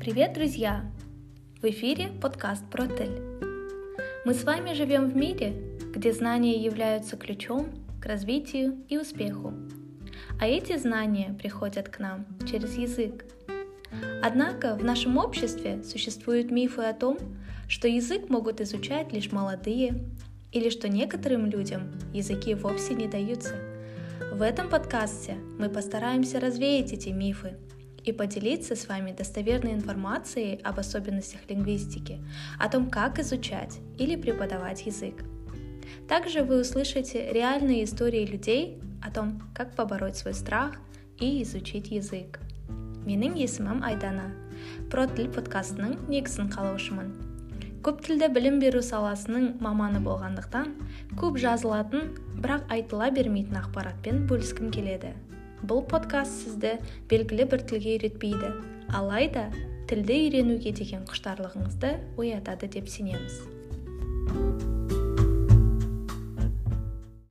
Привет, друзья! В эфире подкаст про Тель. Мы с вами живем в мире, где знания являются ключом к развитию и успеху. А эти знания приходят к нам через язык. Однако в нашем обществе существуют мифы о том, что язык могут изучать лишь молодые, или что некоторым людям языки вовсе не даются. В этом подкасте мы постараемся развеять эти мифы и поделиться с вами достоверной информацией об особенностях лингвистики, о том, как изучать или преподавать язык. Также вы услышите реальные истории людей о том, как побороть свой страх и изучить язык. Менің есімім Айдана. Про тіл подкастының негізін қалаушымын. Көп тілді білім беру саласының маманы болғандықтан, көп жазылатын, бірақ айтыла бермейтін ақпаратпен бөліскім келеді бұл подкаст сізді белгілі бір тілге үйретпейді. Алайда тілді үйренуге деген құштарлығыңызды оятады деп сенеміз.